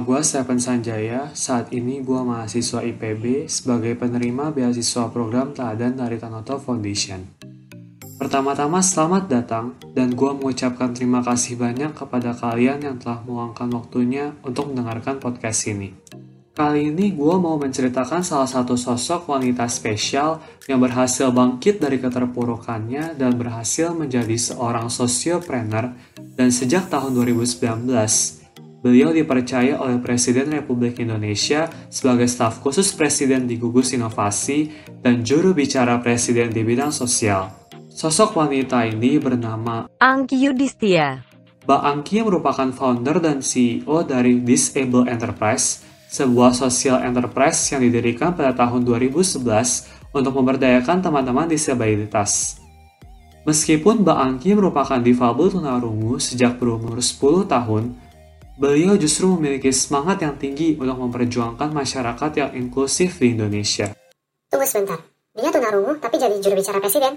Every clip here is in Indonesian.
gue Stephen Sanjaya, saat ini gue mahasiswa IPB sebagai penerima beasiswa program teladan dari Tanoto Foundation. Pertama-tama selamat datang dan gue mengucapkan terima kasih banyak kepada kalian yang telah meluangkan waktunya untuk mendengarkan podcast ini. Kali ini gue mau menceritakan salah satu sosok wanita spesial yang berhasil bangkit dari keterpurukannya dan berhasil menjadi seorang sosiopreneur dan sejak tahun 2019 Beliau dipercaya oleh Presiden Republik Indonesia sebagai staf khusus Presiden di gugus inovasi dan juru bicara Presiden di bidang sosial. Sosok wanita ini bernama Angki Yudhistia. Mbak Angki merupakan founder dan CEO dari Disable Enterprise, sebuah social enterprise yang didirikan pada tahun 2011 untuk memberdayakan teman-teman disabilitas. Meskipun Mbak Angki merupakan difabel tunarungu sejak berumur 10 tahun, beliau justru memiliki semangat yang tinggi untuk memperjuangkan masyarakat yang inklusif di Indonesia. Tunggu sebentar, dia tunarungu tapi jadi juru bicara presiden?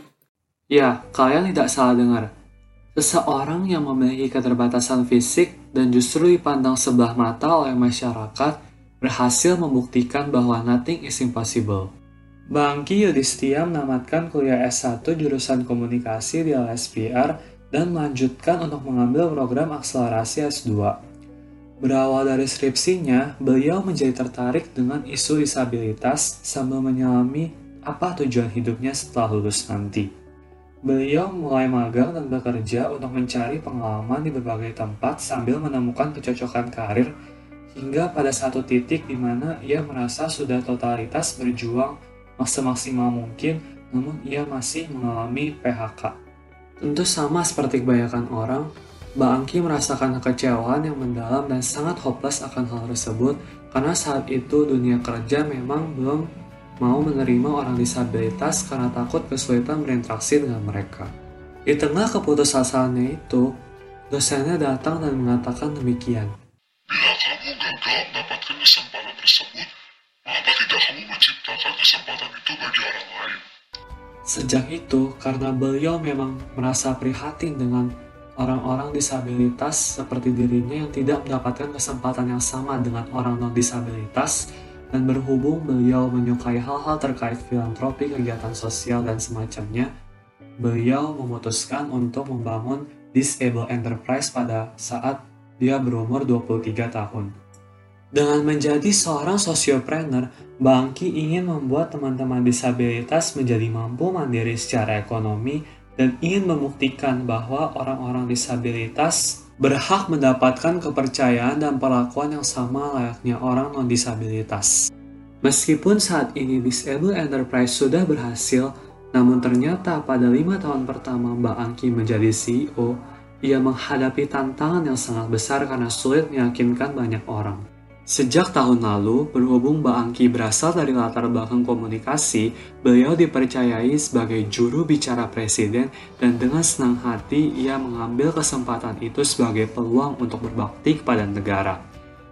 Ya, kalian tidak salah dengar. Seseorang yang memiliki keterbatasan fisik dan justru dipandang sebelah mata oleh masyarakat berhasil membuktikan bahwa nothing is impossible. Bangki Yudhistia menamatkan kuliah S1 jurusan komunikasi di LSPR dan melanjutkan untuk mengambil program akselerasi S2 Berawal dari skripsinya, beliau menjadi tertarik dengan isu disabilitas sambil menyelami apa tujuan hidupnya setelah lulus nanti. Beliau mulai magang dan bekerja untuk mencari pengalaman di berbagai tempat sambil menemukan kecocokan karir hingga pada satu titik di mana ia merasa sudah totalitas berjuang semaksimal mungkin namun ia masih mengalami PHK. Tentu sama seperti kebanyakan orang, Mbak Angki merasakan kekecewaan yang mendalam dan sangat hopeless akan hal tersebut karena saat itu dunia kerja memang belum mau menerima orang disabilitas karena takut kesulitan berinteraksi dengan mereka. Di tengah keputusasanya itu, dosennya datang dan mengatakan demikian. Bila kamu gagal mendapatkan kesempatan tersebut, mengapa tidak kamu menciptakan kesempatan itu bagi orang lain? Sejak itu, karena beliau memang merasa prihatin dengan orang-orang disabilitas seperti dirinya yang tidak mendapatkan kesempatan yang sama dengan orang non-disabilitas dan berhubung beliau menyukai hal-hal terkait filantropi, kegiatan sosial, dan semacamnya, beliau memutuskan untuk membangun Disable Enterprise pada saat dia berumur 23 tahun. Dengan menjadi seorang sosiopreneur, Bangki ingin membuat teman-teman disabilitas menjadi mampu mandiri secara ekonomi dan ingin membuktikan bahwa orang-orang disabilitas berhak mendapatkan kepercayaan dan perlakuan yang sama layaknya orang non-disabilitas. Meskipun saat ini Disable Enterprise sudah berhasil, namun ternyata pada lima tahun pertama Mbak Angki menjadi CEO, ia menghadapi tantangan yang sangat besar karena sulit meyakinkan banyak orang. Sejak tahun lalu, berhubung Mbak Angki berasal dari latar belakang komunikasi, beliau dipercayai sebagai juru bicara presiden dan dengan senang hati ia mengambil kesempatan itu sebagai peluang untuk berbakti kepada negara.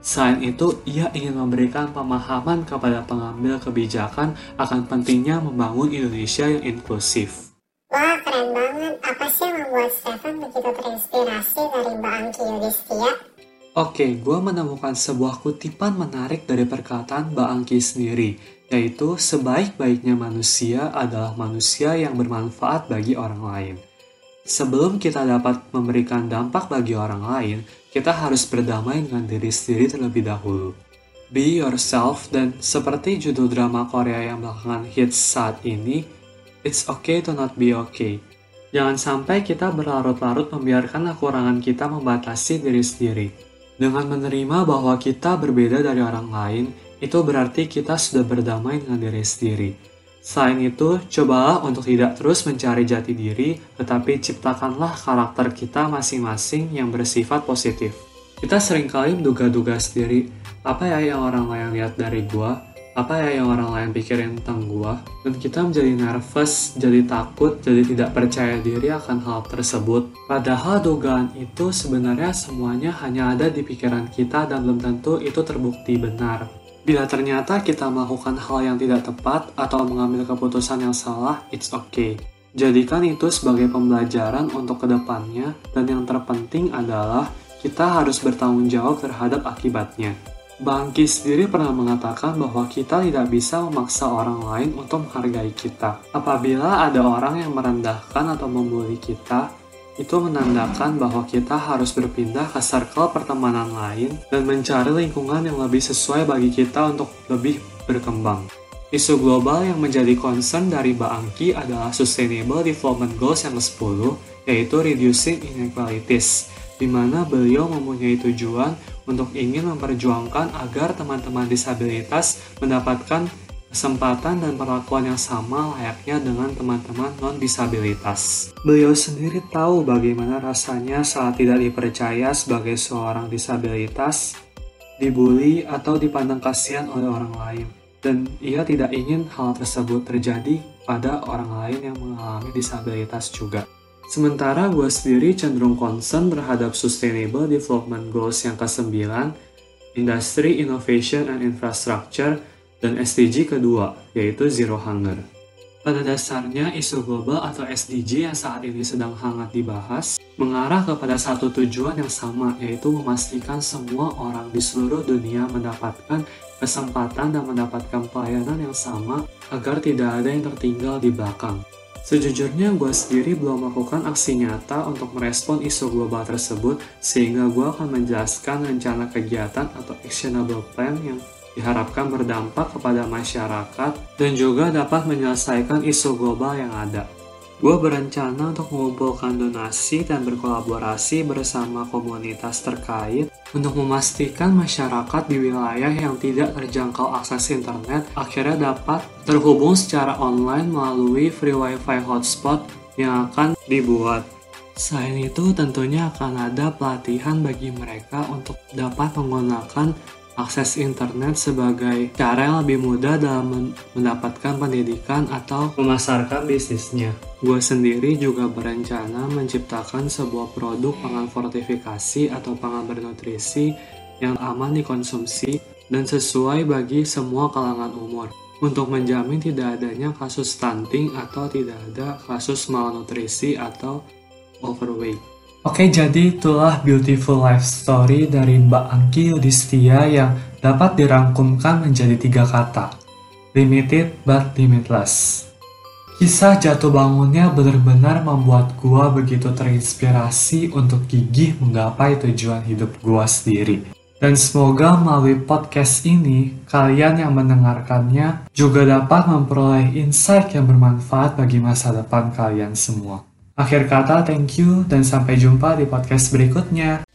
Selain itu, ia ingin memberikan pemahaman kepada pengambil kebijakan akan pentingnya membangun Indonesia yang inklusif. Wah, keren banget. Apa sih yang membuat Stefan begitu terinspirasi dari Mbak Angki Yudhistia? Oke, gue menemukan sebuah kutipan menarik dari perkataan Mbak Angki sendiri, yaitu sebaik-baiknya manusia adalah manusia yang bermanfaat bagi orang lain. Sebelum kita dapat memberikan dampak bagi orang lain, kita harus berdamai dengan diri sendiri terlebih dahulu. Be yourself dan seperti judul drama Korea yang belakangan hits saat ini, it's okay to not be okay. Jangan sampai kita berlarut-larut membiarkan kekurangan kita membatasi diri sendiri. Dengan menerima bahwa kita berbeda dari orang lain, itu berarti kita sudah berdamai dengan diri sendiri. Selain itu, cobalah untuk tidak terus mencari jati diri, tetapi ciptakanlah karakter kita masing-masing yang bersifat positif. Kita sering kali menduga-duga sendiri, apa ya yang orang lain lihat dari gua, apa ya yang orang lain pikirin tentang gua dan kita menjadi nervous, jadi takut, jadi tidak percaya diri akan hal tersebut. Padahal dugaan itu sebenarnya semuanya hanya ada di pikiran kita dan belum tentu itu terbukti benar. Bila ternyata kita melakukan hal yang tidak tepat atau mengambil keputusan yang salah, it's okay. Jadikan itu sebagai pembelajaran untuk ke depannya dan yang terpenting adalah kita harus bertanggung jawab terhadap akibatnya. Bangki sendiri pernah mengatakan bahwa kita tidak bisa memaksa orang lain untuk menghargai kita. Apabila ada orang yang merendahkan atau membuli kita, itu menandakan bahwa kita harus berpindah ke circle pertemanan lain dan mencari lingkungan yang lebih sesuai bagi kita untuk lebih berkembang. Isu global yang menjadi concern dari Baangki adalah Sustainable Development Goals yang ke-10, yaitu Reducing Inequalities, di mana beliau mempunyai tujuan untuk ingin memperjuangkan agar teman-teman disabilitas mendapatkan kesempatan dan perlakuan yang sama layaknya dengan teman-teman non-disabilitas. Beliau sendiri tahu bagaimana rasanya saat tidak dipercaya sebagai seorang disabilitas, dibully, atau dipandang kasihan oleh orang lain. Dan ia tidak ingin hal tersebut terjadi pada orang lain yang mengalami disabilitas juga. Sementara gue sendiri cenderung concern terhadap Sustainable Development Goals yang ke-9, Industry, Innovation, and Infrastructure, dan SDG kedua, yaitu Zero Hunger. Pada dasarnya, isu global atau SDG yang saat ini sedang hangat dibahas mengarah kepada satu tujuan yang sama, yaitu memastikan semua orang di seluruh dunia mendapatkan kesempatan dan mendapatkan pelayanan yang sama agar tidak ada yang tertinggal di belakang. Sejujurnya gue sendiri belum melakukan aksi nyata untuk merespon isu global tersebut sehingga gue akan menjelaskan rencana kegiatan atau actionable plan yang diharapkan berdampak kepada masyarakat dan juga dapat menyelesaikan isu global yang ada. Gue berencana untuk mengumpulkan donasi dan berkolaborasi bersama komunitas terkait untuk memastikan masyarakat di wilayah yang tidak terjangkau akses internet akhirnya dapat terhubung secara online melalui free wifi hotspot yang akan dibuat. Selain itu, tentunya akan ada pelatihan bagi mereka untuk dapat menggunakan akses internet sebagai cara yang lebih mudah dalam mendapatkan pendidikan atau memasarkan bisnisnya. Gue sendiri juga berencana menciptakan sebuah produk pangan fortifikasi atau pangan bernutrisi yang aman dikonsumsi dan sesuai bagi semua kalangan umur untuk menjamin tidak adanya kasus stunting atau tidak ada kasus malnutrisi atau overweight. Oke, jadi itulah beautiful life story dari Mbak Angki Yudhistia yang dapat dirangkumkan menjadi tiga kata. Limited but limitless. Kisah jatuh bangunnya benar-benar membuat gua begitu terinspirasi untuk gigih menggapai tujuan hidup gua sendiri. Dan semoga melalui podcast ini, kalian yang mendengarkannya juga dapat memperoleh insight yang bermanfaat bagi masa depan kalian semua. Akhir kata, thank you dan sampai jumpa di podcast berikutnya.